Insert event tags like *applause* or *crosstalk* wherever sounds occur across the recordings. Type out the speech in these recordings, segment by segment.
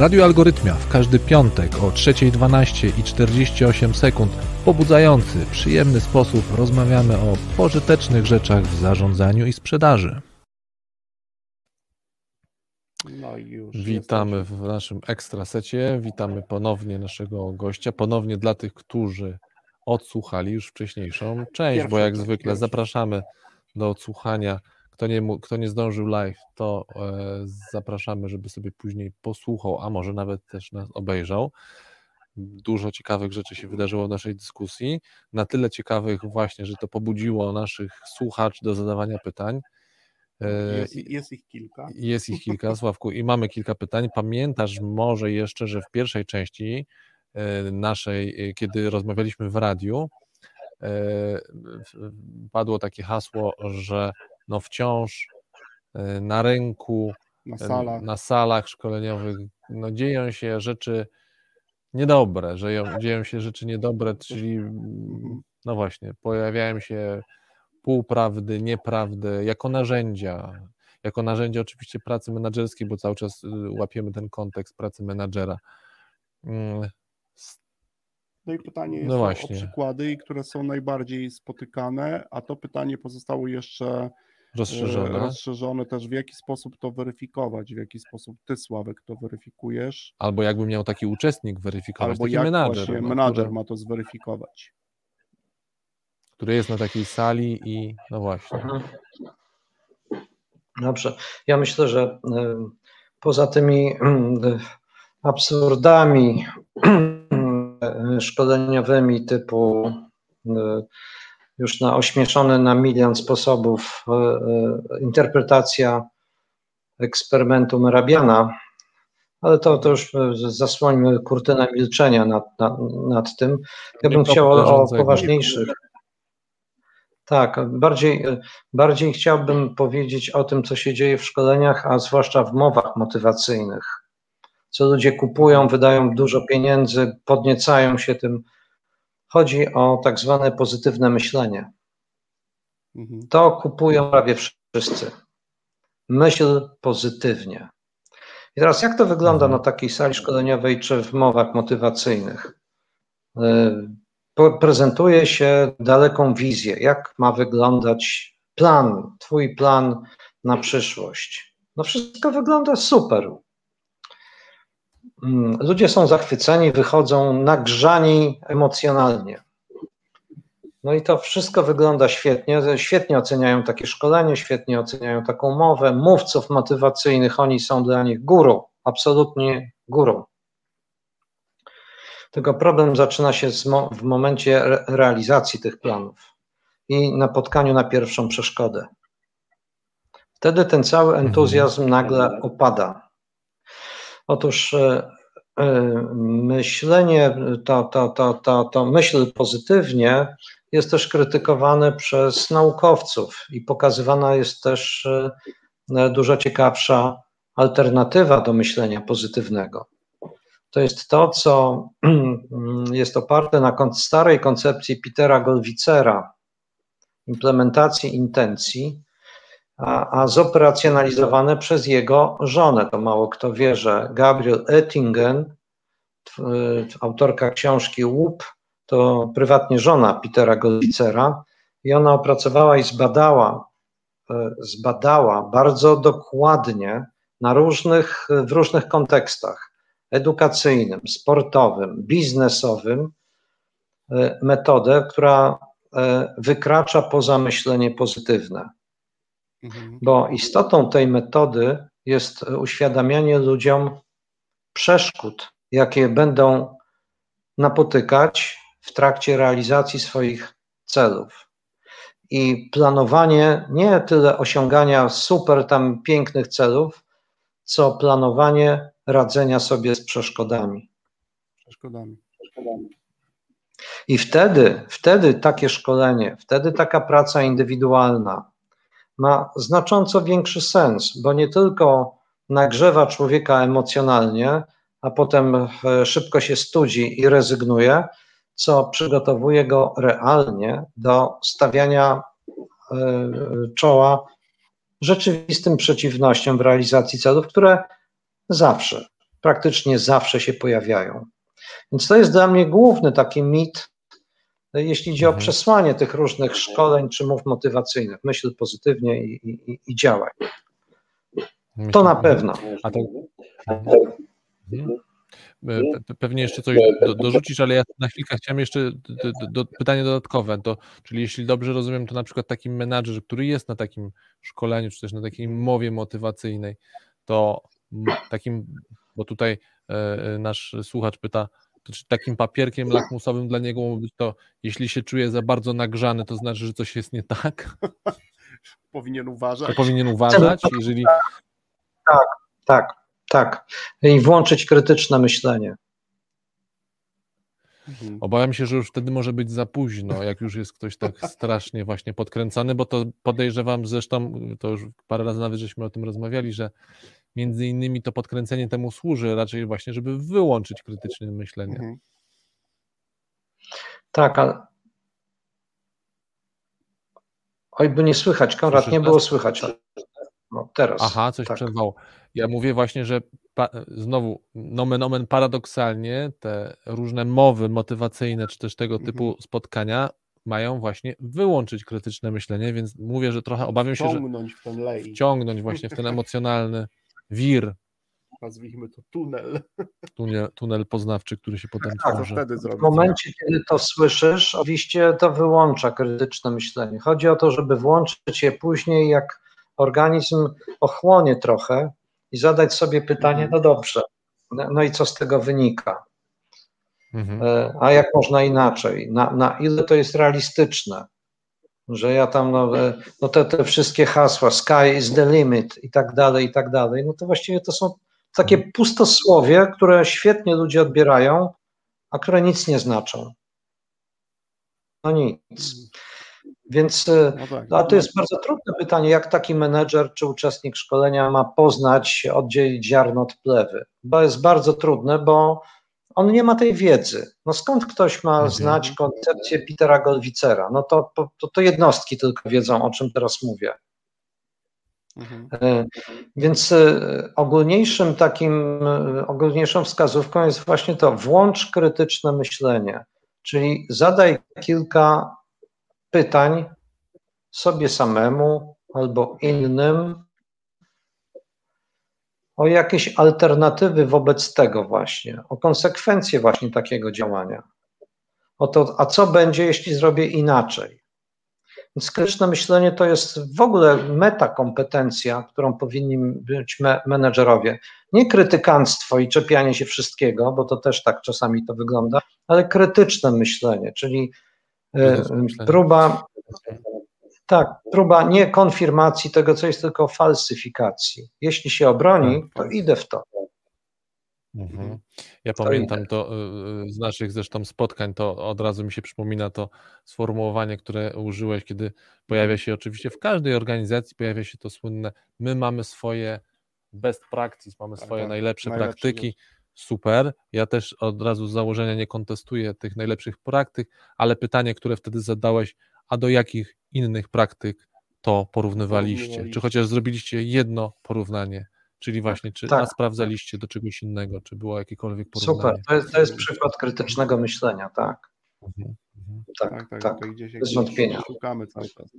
Radiu Algorytmia w każdy piątek o 3.12 i 48 sekund w pobudzający, przyjemny sposób rozmawiamy o pożytecznych rzeczach w zarządzaniu i sprzedaży. No i już Witamy w naszym ekstrasecie. Witamy ponownie naszego gościa. Ponownie dla tych, którzy odsłuchali już wcześniejszą część, bo jak zwykle zapraszamy do odsłuchania. Kto nie, mógł- kto nie zdążył live, to e, zapraszamy, żeby sobie później posłuchał, a może nawet też nas obejrzał. Dużo ciekawych rzeczy się wydarzyło w naszej dyskusji. Na tyle ciekawych właśnie, że to pobudziło naszych słuchaczy do zadawania pytań. E, Jest, jest ich kilka. jest ich kilka, *laughs* Sławku, i mamy kilka pytań. Pamiętasz może jeszcze, że w pierwszej części e, naszej, kiedy rozmawialiśmy w radiu, padło takie hasło, że no wciąż e, na rynku, Na salach. na salach szkoleniowych no dzieją się rzeczy niedobre, że ją- dzieją się rzeczy niedobre, czyli no właśnie, pojawiają się półprawdy, nieprawdy jako narzędzia, jako narzędzie oczywiście pracy menedżerskiej, bo cały czas y, łapiemy ten kontekst pracy menadżera. Mm, No i pytanie jest No o, przykłady, które są najbardziej spotykane, a to pytanie pozostało jeszcze Rozszerzone. rozszerzone też, w jaki sposób to weryfikować, w jaki sposób ty, Sławek, to weryfikujesz, Albo jakby miał taki uczestnik weryfikować, albo taki jak menadżer, właśnie no, menadżer który, ma to zweryfikować. który jest na takiej sali i no właśnie. Mhm. Dobrze. Ja myślę, że y, poza tymi y, absurdami y, szkoleniowymi typu y, już na ośmieszony na milion sposobów y, y, interpretacja eksperymentu Merabiana, ale to, to już y, zasłońmy kurtynę milczenia nad, nad, nad tym. Ja bym chciał o, o poważniejszych. Tak, bardziej, bardziej chciałbym powiedzieć o tym, co się dzieje w szkoleniach, a zwłaszcza w mowach motywacyjnych. Co ludzie kupują, wydają dużo pieniędzy, podniecają się tym. Chodzi o tak zwane pozytywne myślenie. Mhm. To kupują prawie wszyscy. Myśl pozytywnie. I teraz, jak to wygląda na takiej sali szkoleniowej czy w mowach motywacyjnych? Y, Prezentuje się daleką wizję, jak ma wyglądać plan, Twój plan na przyszłość. No, wszystko wygląda super. Mm, Ludzie są zachwyceni, wychodzą nagrzani emocjonalnie. No i to wszystko wygląda świetnie. Świetnie oceniają takie szkolenie, świetnie oceniają taką mowę. Mówców motywacyjnych, oni są dla nich górą, absolutnie górą. Tylko problem zaczyna się w momencie re- realizacji tych planów i napotkaniu na pierwszą przeszkodę. Wtedy ten cały entuzjazm nagle opada. Otóż e, e, myślenie, to, to, to, to, to myśl pozytywnie jest też krytykowane przez naukowców i pokazywana jest też e, dużo ciekawsza alternatywa do myślenia pozytywnego. To jest to, co jest oparte na starej koncepcji Petera Golwicera, implementacji intencji, a, zoperacjonalizowane przez jego żonę. To mało kto wie, że Gabriel Oettingen, y, autorka książki Łup, to prywatnie żona Petera Golwicera i ona opracowała i zbadała, y, zbadała bardzo dokładnie na różnych, w różnych kontekstach edukacyjnym, sportowym, biznesowym y, metodę, która wykracza poza myślenie pozytywne. Mhm. Bo istotą tej metody jest uświadamianie ludziom przeszkód, jakie będą napotykać w trakcie realizacji swoich celów. I planowanie nie tyle osiągania super tam pięknych celów, co planowanie radzenia sobie z przeszkodami. Przeszkodami. I wtedy, wtedy takie szkolenie, wtedy taka praca indywidualna ma znacząco większy sens, bo nie tylko nagrzewa człowieka emocjonalnie, a potem e, szybko się studzi i rezygnuje, co przygotowuje go realnie do stawiania e, czoła rzeczywistym przeciwnościom w realizacji celów, które zawsze, praktycznie zawsze się pojawiają. Więc to jest dla mnie główny taki mit, jeśli idzie o Mhm. przesłanie tych różnych szkoleń czy mów motywacyjnych. Myśl pozytywnie i, i, i działaj. To na pewno. A to... Mhm. E, pe- Pewnie jeszcze coś do, dorzucisz, ale ja na chwilkę chciałem jeszcze do, do, do, pytanie dodatkowe. To, czyli jeśli dobrze rozumiem, to na przykład taki menadżer, który jest na takim szkoleniu, czy też na takiej mowie motywacyjnej, to takim, bo tutaj e, e, nasz słuchacz pyta, to czy takim papierkiem lakmusowym dla niego mógł być to, jeśli się czuje za bardzo nagrzany, to znaczy, że coś jest nie tak? Powinien To uważać. powinien uważać, jeżeli Tak, tak. I włączyć krytyczne myślenie. Mhm. Obawiam się, że już wtedy może być za późno, jak już jest ktoś tak *laughs* strasznie właśnie podkręcany, bo to podejrzewam zresztą, to już parę razy nawet żeśmy o tym rozmawiali, że między innymi to podkręcenie temu służy raczej właśnie, żeby wyłączyć krytyczne myślenie. Mhm. Tak, ale. Oj, by nie słychać, Konrad, Słyszysz nie nas? było słychać. No, teraz. Aha, coś tak. przerwało. Ja mówię właśnie, że znowu, nomen omen paradoksalnie, te różne mowy motywacyjne, czy też tego typu Mhm. spotkania mają właśnie wyłączyć krytyczne myślenie, więc mówię, że trochę obawiam się, że Wciągnąć w ten lej, wciągnąć właśnie w ten *laughs* emocjonalny wir, nazwijmy to tunel. *laughs* tunel, tunel poznawczy, który się potem A co tworzy. wtedy W momencie, kiedy to słyszysz, oczywiście to wyłącza krytyczne myślenie. Chodzi o to, żeby włączyć je później, jak organizm ochłonie trochę i zadać sobie pytanie, no dobrze, no no i co z tego wynika? Mhm. E, A jak można inaczej? Na, na ile to jest realistyczne? Że ja tam, no, e, no te, te wszystkie hasła, sky is the limit i tak dalej, i tak dalej, no to właściwie to są takie pustosłowie, które świetnie ludzie odbierają, a które nic nie znaczą. No nic. Więc, e, No tak. a to jest bardzo trudne pytanie, jak taki menedżer czy uczestnik szkolenia ma poznać, oddzielić ziarno od plewy. Bo jest bardzo trudne, bo on nie ma tej wiedzy. No skąd ktoś ma Mhm. znać koncepcję Petera Golwicera? No to, to, to jednostki tylko wiedzą, o czym teraz mówię. Mhm. E, Więc e, ogólniejszym takim, e, ogólniejszą wskazówką jest właśnie to, włącz krytyczne myślenie, czyli zadaj kilka pytań sobie samemu albo innym o jakieś alternatywy wobec tego właśnie, o konsekwencje właśnie takiego działania. O to, a co będzie, jeśli zrobię inaczej? Więc krytyczne myślenie to jest w ogóle metakompetencja, którą powinni być me menedżerowie. Nie krytykanstwo i czepianie się wszystkiego, bo to też tak czasami to wygląda, ale krytyczne myślenie, czyli e, próba, tak, próba nie konfirmacji tego, co jest, tylko falsyfikacji. Jeśli się obroni, Tak, to tak. idę w to. Mhm. Ja To pamiętam to y, y, z naszych zresztą spotkań, to od razu mi się przypomina to sformułowanie, które użyłeś, kiedy pojawia się oczywiście w każdej organizacji, pojawia się to słynne, my mamy swoje best practice, mamy Tak, swoje tak, najlepsze najlepsze praktyki, super, ja też od razu z założenia nie kontestuję tych najlepszych praktyk, ale pytanie, które wtedy zadałeś, a do jakich innych praktyk to porównywaliście? Czy chociaż zrobiliście jedno porównanie? Czyli właśnie, czy tak. sprawdzaliście do czegoś innego, czy było jakiekolwiek porównanie? Super, to jest, to jest przykład krytycznego myślenia, tak. Mhm, mhm. Tak, Tak, tak, tak. gdzieś bez wątpienia. szukamy cały czas.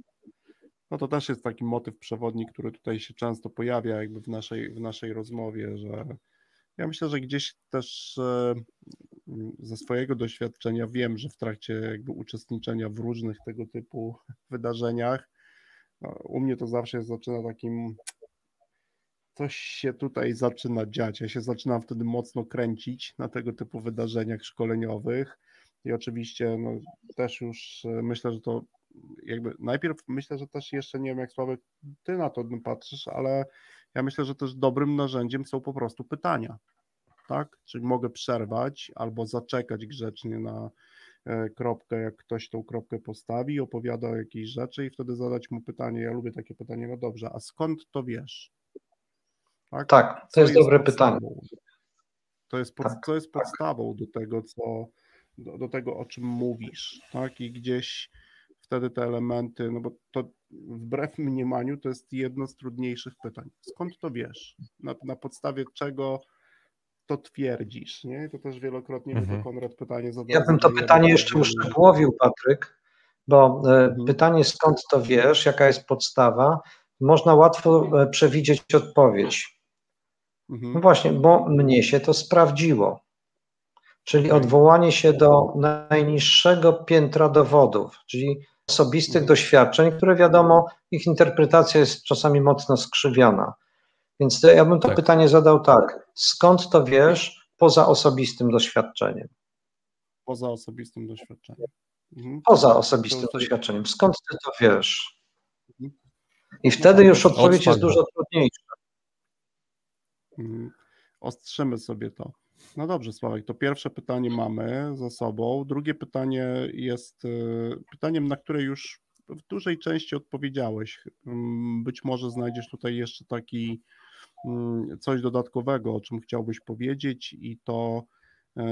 No to też jest taki motyw przewodni, który tutaj się często pojawia jakby w naszej, w naszej rozmowie, że ja myślę, że gdzieś też e, ze swojego doświadczenia wiem, że w trakcie jakby uczestniczenia w różnych tego typu wydarzeniach, no, u mnie to zawsze zaczyna takim coś się tutaj zaczyna dziać. Ja się zaczynam wtedy mocno kręcić na tego typu wydarzeniach szkoleniowych i oczywiście no, też już e, myślę, że to jakby najpierw myślę, że też jeszcze nie wiem jak Sławek ty na to patrzysz, ale ja myślę, że też dobrym narzędziem są po prostu pytania, tak? Czyli mogę przerwać albo zaczekać grzecznie na e, kropkę, jak ktoś tą kropkę postawi, opowiada o jakiejś rzeczy i wtedy zadać mu pytanie, ja lubię takie pytanie, no dobrze, a skąd to wiesz? Tak, Tak, to Co jest dobre pytanie. To jest, pod, Tak, to jest podstawą do tego, co, do, do tego, o czym mówisz, tak? I gdzieś wtedy te elementy, no bo to wbrew mniemaniu to jest jedno z trudniejszych pytań. Skąd to wiesz? Na, na podstawie czego to twierdzisz, nie? To też wielokrotnie Mhm. Konrad pytanie zadał. Ja bym to pytanie jeszcze uszczegółowił, Patryk, bo e, Mhm. pytanie skąd to wiesz, jaka jest podstawa, można łatwo e, przewidzieć odpowiedź. No Mhm. właśnie, bo mnie się to sprawdziło. Czyli odwołanie się do najniższego piętra dowodów, czyli osobistych Mhm. doświadczeń, które wiadomo, ich interpretacja jest czasami mocno skrzywiona. Więc to ja bym to Tak. pytanie zadał tak. Skąd to wiesz poza osobistym doświadczeniem? Poza osobistym doświadczeniem. Mhm. Poza osobistym To- doświadczeniem. Skąd ty to wiesz? Mhm. I wtedy już Od odpowiedź jest dużo trudniejsza. Mhm. Ostrzymy sobie to. No dobrze, Sławek, to pierwsze pytanie mamy za sobą. Drugie pytanie jest y, pytaniem, na które już w dużej części odpowiedziałeś. Mm, Być może znajdziesz tutaj jeszcze taki coś dodatkowego, o czym chciałbyś powiedzieć, i to e,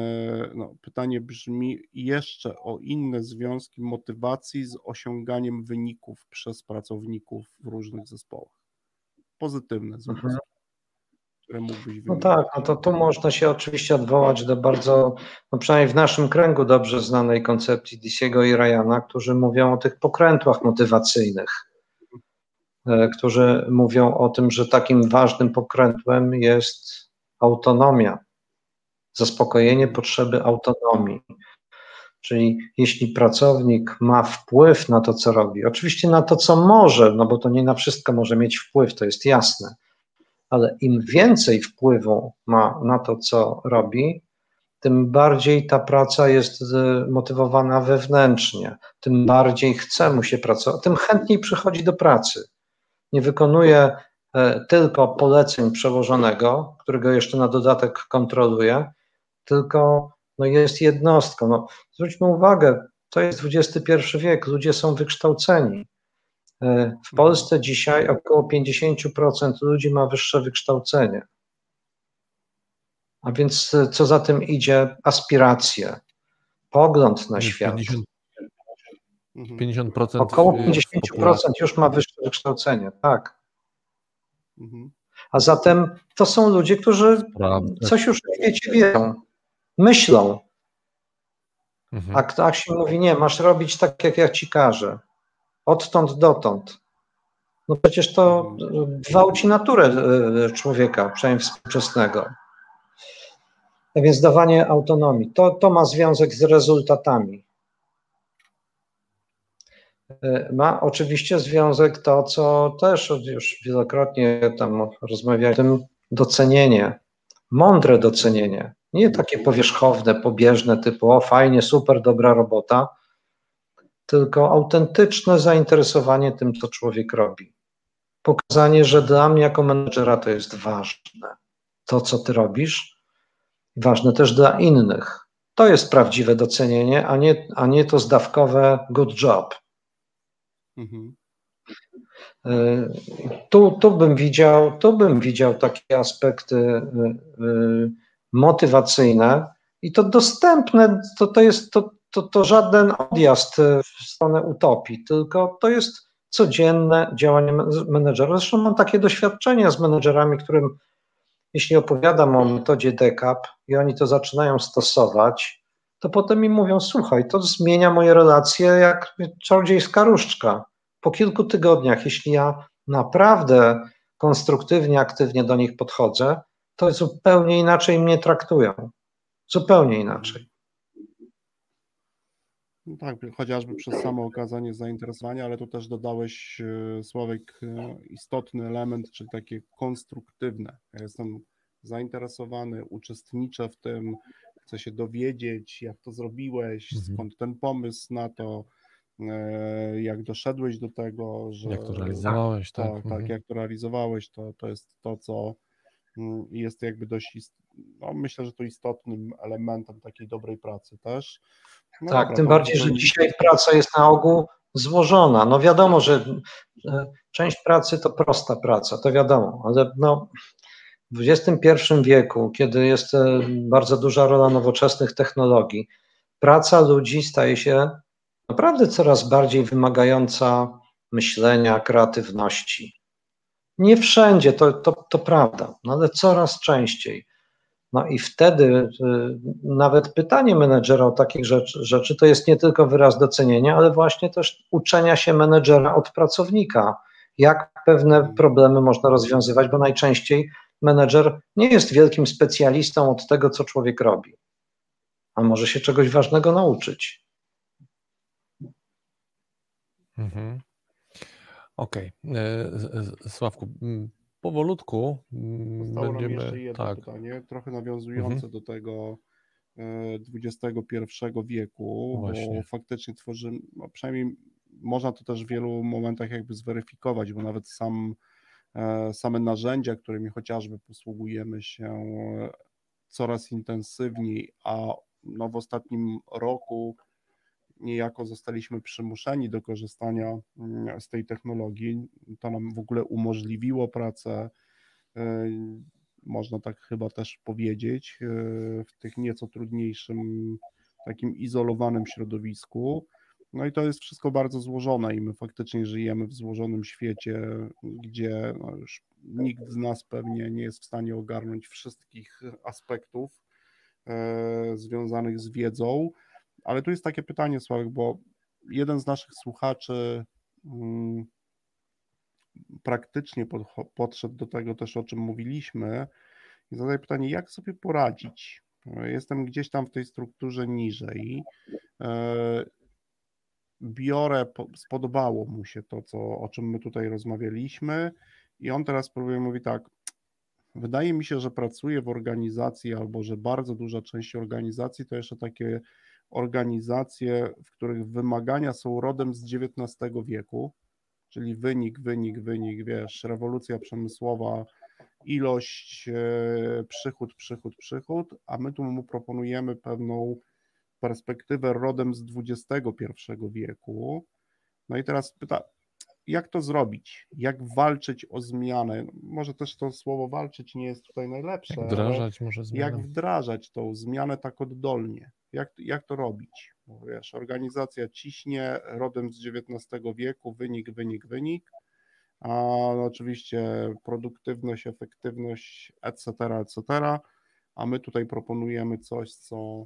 no, pytanie brzmi jeszcze o inne związki motywacji z osiąganiem wyników przez pracowników w różnych zespołach. Pozytywne związki, Mhm. które mógłbyś No tak, no to tu można się oczywiście odwołać do bardzo, no przynajmniej w naszym kręgu dobrze znanej koncepcji Disiego i Ryana, którzy mówią o tych pokrętłach motywacyjnych, którzy mówią o tym, że takim ważnym pokrętłem jest autonomia, zaspokojenie potrzeby autonomii. Czyli jeśli pracownik ma wpływ na to, co robi, oczywiście na to, co może, no bo to nie na wszystko może mieć wpływ, to jest jasne, ale im więcej wpływu ma na to, co robi, tym bardziej ta praca jest e, motywowana wewnętrznie, tym bardziej chce mu się pracować, tym chętniej przychodzi do pracy. Nie wykonuje e, tylko poleceń przełożonego, którego jeszcze na dodatek kontroluje, tylko no, jest jednostką. No, zwróćmy uwagę, to jest XXI wiek, ludzie są wykształceni. E, W Polsce dzisiaj około 50% ludzi ma wyższe wykształcenie. A więc e, co za tym idzie? Aspiracje, pogląd na świat. 50%, Mhm. 50% Około w 50% populacji. już ma wyższe wykształcenie, tak. Mhm. A zatem to są ludzie, którzy Prawda. coś już w świecie wiedzą, myślą. Mhm. A ktoś się mówi, nie, masz robić tak, jak ja ci każę. Odtąd dotąd. No przecież to gwałci naturę e, człowieka, przynajmniej współczesnego. A więc dawanie autonomii, to, to ma związek z rezultatami. E, Ma oczywiście związek to, co też już wielokrotnie tam rozmawiałem, docenienie, mądre docenienie. Nie takie powierzchowne, pobieżne, typu o fajnie, super, dobra robota, tylko autentyczne zainteresowanie tym, co człowiek robi. Pokazanie, że dla mnie jako menedżera to jest ważne. To, co ty robisz, ważne też dla innych. To jest prawdziwe docenienie, a nie, a nie to zdawkowe good job. Mhm. Y, Tu, bym widział, tu bym widział takie aspekty y, y, motywacyjne i to dostępne, to, to jest to, to, to żaden odjazd w stronę utopii, tylko to jest codzienne działanie men- menedżera. Zresztą mam takie doświadczenia z menedżerami, którym jeśli opowiadam o metodzie DECAP i oni to zaczynają stosować, to potem mi mówią, słuchaj, to zmienia moje relacje jak czarodziejska różdżka. Po kilku tygodniach, jeśli ja naprawdę konstruktywnie, aktywnie do nich podchodzę, to zupełnie inaczej mnie traktują. Zupełnie inaczej. No tak, chociażby przez samo okazanie zainteresowania, ale tu też dodałeś, e, Sławek, e, istotny element, czyli takie konstruktywne. Ja jestem zainteresowany, uczestniczę w tym, chcę się dowiedzieć, jak to zrobiłeś, Mhm. skąd ten pomysł na to, jak doszedłeś do tego, że Jak to realizowałeś, tak? tak, tak, Mhm. jak to realizowałeś, to, to jest to, co mm, jest jakby dość, ist- no myślę, że to istotnym elementem takiej dobrej pracy też. No Tak, dobra, tym bardziej, że dzisiaj praca jest na ogół złożona. No wiadomo, że e, część pracy to prosta praca, to wiadomo, ale no, w XXI wieku, kiedy jest e, bardzo duża rola nowoczesnych technologii, praca ludzi staje się naprawdę coraz bardziej wymagająca myślenia, kreatywności. Nie wszędzie, to, to, to prawda, no ale coraz częściej. No i wtedy y, nawet pytanie menedżera o takich rzeczy, rzeczy to jest nie tylko wyraz docenienia, ale właśnie też uczenia się menedżera od pracownika, jak pewne problemy można rozwiązywać, bo najczęściej menedżer nie jest wielkim specjalistą od tego, co człowiek robi, a może się czegoś ważnego nauczyć. Mhm. Okej. Okay. E, Sławku, powolutku Zostało będziemy... nam jeszcze jedno tak. pytanie, trochę nawiązujące mhm. do tego XXI e, wieku, Właśnie. bo faktycznie tworzymy, no przynajmniej można to też w wielu momentach jakby zweryfikować, bo nawet sam, e, same narzędzia, którymi chociażby posługujemy się coraz intensywniej, a no w ostatnim roku niejako zostaliśmy przymuszeni do korzystania mm, z tej technologii. To nam w ogóle umożliwiło pracę, e, można tak chyba też powiedzieć, e, w tych nieco trudniejszym, takim izolowanym środowisku. No i to jest wszystko bardzo złożone i my faktycznie żyjemy w złożonym świecie, gdzie no już nikt z nas pewnie nie jest w stanie ogarnąć wszystkich aspektów e, związanych z wiedzą. Ale tu jest takie pytanie, Sławek, bo jeden z naszych słuchaczy mm, praktycznie podszedł do tego też, o czym mówiliśmy i zadaje pytanie, jak sobie poradzić? Jestem gdzieś tam w tej strukturze niżej. E, biorę, spodobało mu się to, co, o czym my tutaj rozmawialiśmy i on teraz próbuje mówi tak, wydaje mi się, że pracuje w organizacji albo że bardzo duża część organizacji to jeszcze takie organizacje, w których wymagania są rodem z XIX wieku, czyli wynik, wynik, wynik, wiesz, rewolucja przemysłowa, ilość, e, przychód, przychód, przychód, a my tu mu proponujemy pewną perspektywę rodem z XXI wieku. No i teraz pyta, jak to zrobić? Jak walczyć o zmianę? Może też to słowo walczyć nie jest tutaj najlepsze. Jak wdrażać może zmianę. Jak wdrażać tą zmianę tak oddolnie? Jak, jak to robić? Bo wiesz, organizacja ciśnie rodem z XIX wieku, wynik, wynik, wynik, a no oczywiście produktywność, efektywność, etc., etc., a my tutaj proponujemy coś, co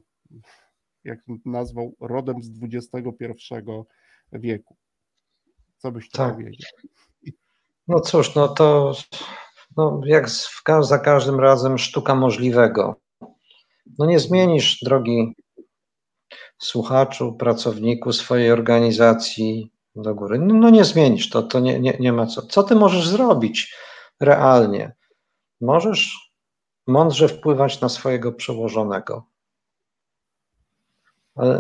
jak nazwał rodem z XXI wieku. Co byś tu tak. powiedział? No cóż, no to no jak za każdym razem sztuka możliwego. No nie zmienisz drogi słuchaczu, pracowniku swojej organizacji do góry. No, no nie zmienisz, to, to nie, nie, nie ma co. Co ty możesz zrobić realnie? Możesz mądrze wpływać na swojego przełożonego.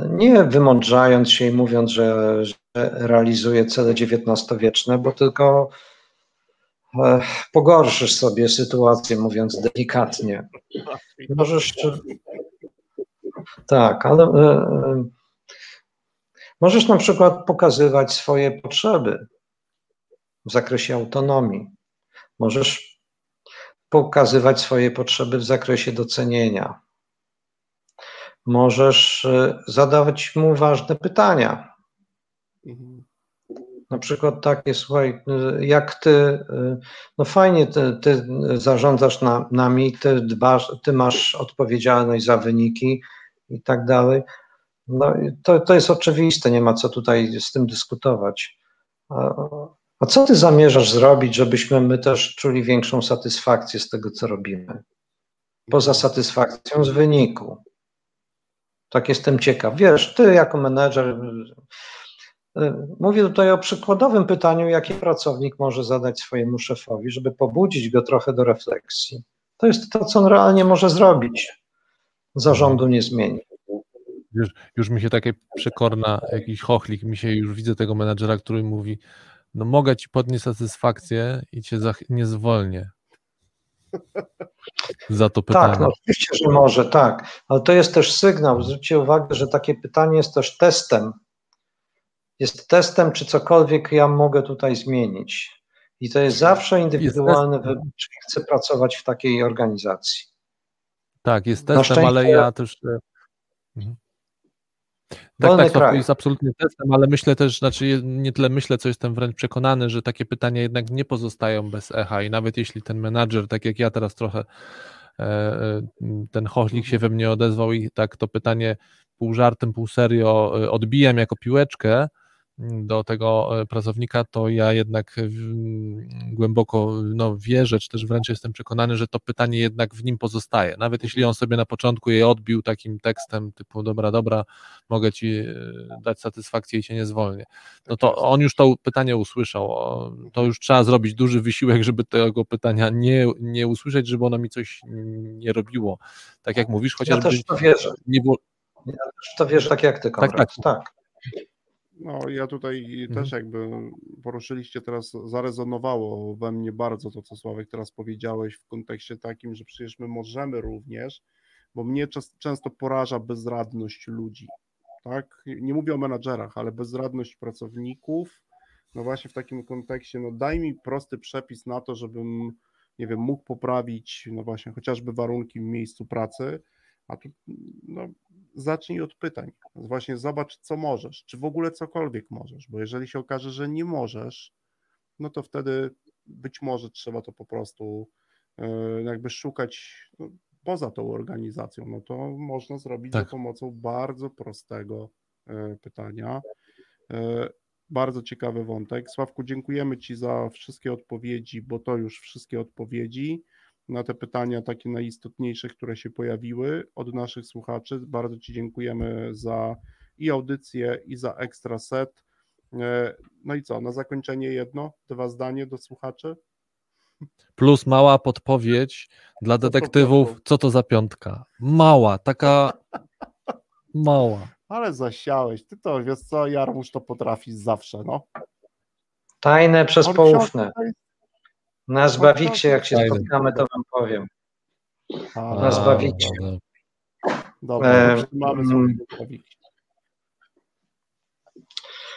Nie wymądrzając się i mówiąc, że, że realizuje cele XIX-wieczne, bo tylko e, pogorszysz sobie sytuację, mówiąc delikatnie. Możesz tak, ale e, e, możesz na przykład pokazywać swoje potrzeby w zakresie autonomii. Możesz pokazywać swoje potrzeby w zakresie docenienia. Możesz e, zadawać mu ważne pytania. Mhm. Na przykład takie, słuchaj, jak ty, no fajnie, ty, ty zarządzasz na, nami, ty dbasz, ty masz odpowiedzialność za wyniki, i tak dalej. No, to, to jest oczywiste, nie ma co tutaj z tym dyskutować. A, a co ty zamierzasz zrobić, żebyśmy my też czuli większą satysfakcję z tego, co robimy? Poza satysfakcją z wyniku. Tak jestem ciekaw. Wiesz, ty jako menedżer, mówię tutaj o przykładowym pytaniu, jakie pracownik może zadać swojemu szefowi, żeby pobudzić go trochę do refleksji. To jest to, co on realnie może zrobić zarządu nie zmieni. Już, już mi się takie przekorna, jakiś chochlik, mi się już widzę tego menadżera, który mówi, no mogę ci podnieść satysfakcję i cię nie zwolnię. Za to pytanie. Tak, no oczywiście, że może, tak, ale to jest też sygnał. Zwróćcie uwagę, że takie pytanie jest też testem. Jest testem, czy cokolwiek ja mogę tutaj zmienić. I to jest zawsze indywidualny wybór, czy chcę pracować w takiej organizacji. Tak, jest testem, ale ja też. E, mhm. Tak, tak, to jest absolutnie testem, ale myślę też, znaczy nie tyle myślę, co jestem wręcz przekonany, że takie pytania jednak nie pozostają bez echa i nawet jeśli ten menadżer, tak jak ja teraz trochę e, e, ten chochlik się we mnie odezwał i tak to pytanie pół żartem, pół serio odbijam jako piłeczkę, do tego e, pracownika, to ja jednak głęboko no, wierzę, czy też wręcz jestem przekonany, że to pytanie jednak w nim pozostaje. Nawet jeśli on sobie na początku je odbił takim tekstem typu dobra, dobra, mogę ci e, dać satysfakcję i cię nie zwolnię. No to on już to pytanie usłyszał. To już trzeba zrobić duży wysiłek, *laughs* żeby tego pytania nie, nie usłyszeć, żeby ono mi coś nie robiło. Tak jak mówisz, chociażby... Ja też to wierzę. Nie było... Ja też to wierzę tak jak ty, Konrad. Tak, tak. tak. No, ja tutaj mhm. też jakby poruszyliście teraz, zarezonowało we mnie bardzo to, co Sławek teraz powiedziałeś w kontekście takim, że przecież my możemy również, bo mnie często poraża bezradność ludzi, tak? Nie mówię o menadżerach, ale bezradność pracowników, no właśnie w takim kontekście, no daj mi prosty przepis na to, żebym, nie wiem, mógł poprawić, no właśnie chociażby warunki w miejscu pracy, a tu no, zacznij od pytań. Właśnie zobacz, co możesz, czy w ogóle cokolwiek możesz, bo jeżeli się okaże, że nie możesz, no to wtedy być może trzeba to po prostu e, jakby szukać no, poza tą organizacją. No to można zrobić tak. za pomocą bardzo prostego e, pytania. E, bardzo ciekawy wątek. Sławku, dziękujemy Ci za wszystkie odpowiedzi, bo to już wszystkie odpowiedzi na te pytania takie najistotniejsze, które się pojawiły od naszych słuchaczy. Bardzo Ci dziękujemy za i audycję, i za ekstra set. E, no i co, na zakończenie jedno, dwa zdanie do słuchaczy? Plus mała podpowiedź dla detektywów, co to za piątka. Mała, taka *laughs* mała. Ale zasiałeś, ty to wiesz co, Jarmusz to potrafi zawsze, no. Tajne przez poufne. Na Zbawiksie, jak się spotkamy, to wam powiem. Na Zbawiksie. Dobra, e, mamy mm.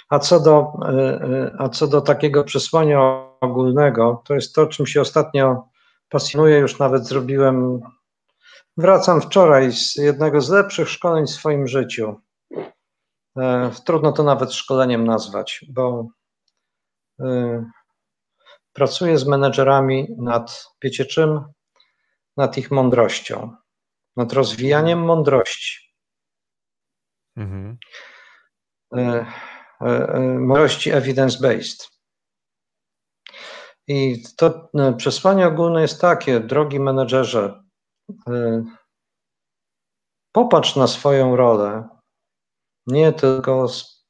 a co, do, e, e, a co do takiego przesłania ogólnego, to jest to, czym się ostatnio pasjonuję, już nawet zrobiłem, wracam wczoraj z jednego z lepszych szkoleń w swoim życiu. Trudno to nawet szkoleniem nazwać, bo Pracuję z menedżerami nad, wiecie czym? Nad ich mądrością, nad rozwijaniem mądrości. Mhm. E, e, e, mądrości evidence-based. I to przesłanie ogólne jest takie, drogi menedżerze, popatrz na swoją rolę nie tylko z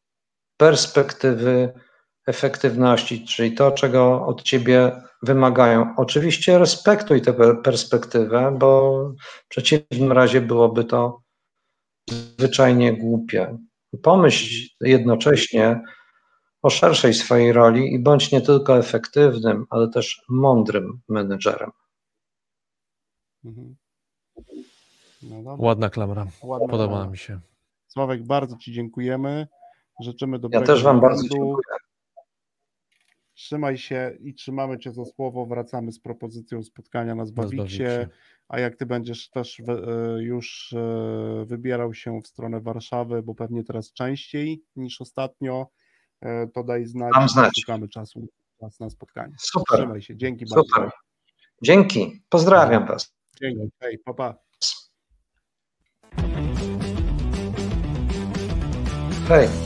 perspektywy efektywności, czyli to, czego od ciebie wymagają. Oczywiście respektuj tę perspektywę, bo w przeciwnym razie byłoby to zwyczajnie głupie. Pomyśl jednocześnie o szerszej swojej roli i bądź nie tylko efektywnym, ale też mądrym menedżerem. Mhm. No Ładna klamra. Ładna Podoba klamra. mi się. Sławek, bardzo Ci dziękujemy. Życzymy dobrego Ja też Wam bardzo dziękuję. Trzymaj się i trzymamy Cię za słowo. Wracamy z propozycją spotkania na Zbawiksie. A jak Ty będziesz też e, już e, wybierał się w stronę Warszawy, bo pewnie teraz częściej niż ostatnio, e, to daj znać. Mam znać. Szukamy czasu czas na spotkanie. Super. Trzymaj się. Dzięki Super. bardzo. Dzięki. Pozdrawiam Was. Dzięki. Hej, pa, pa. Hej.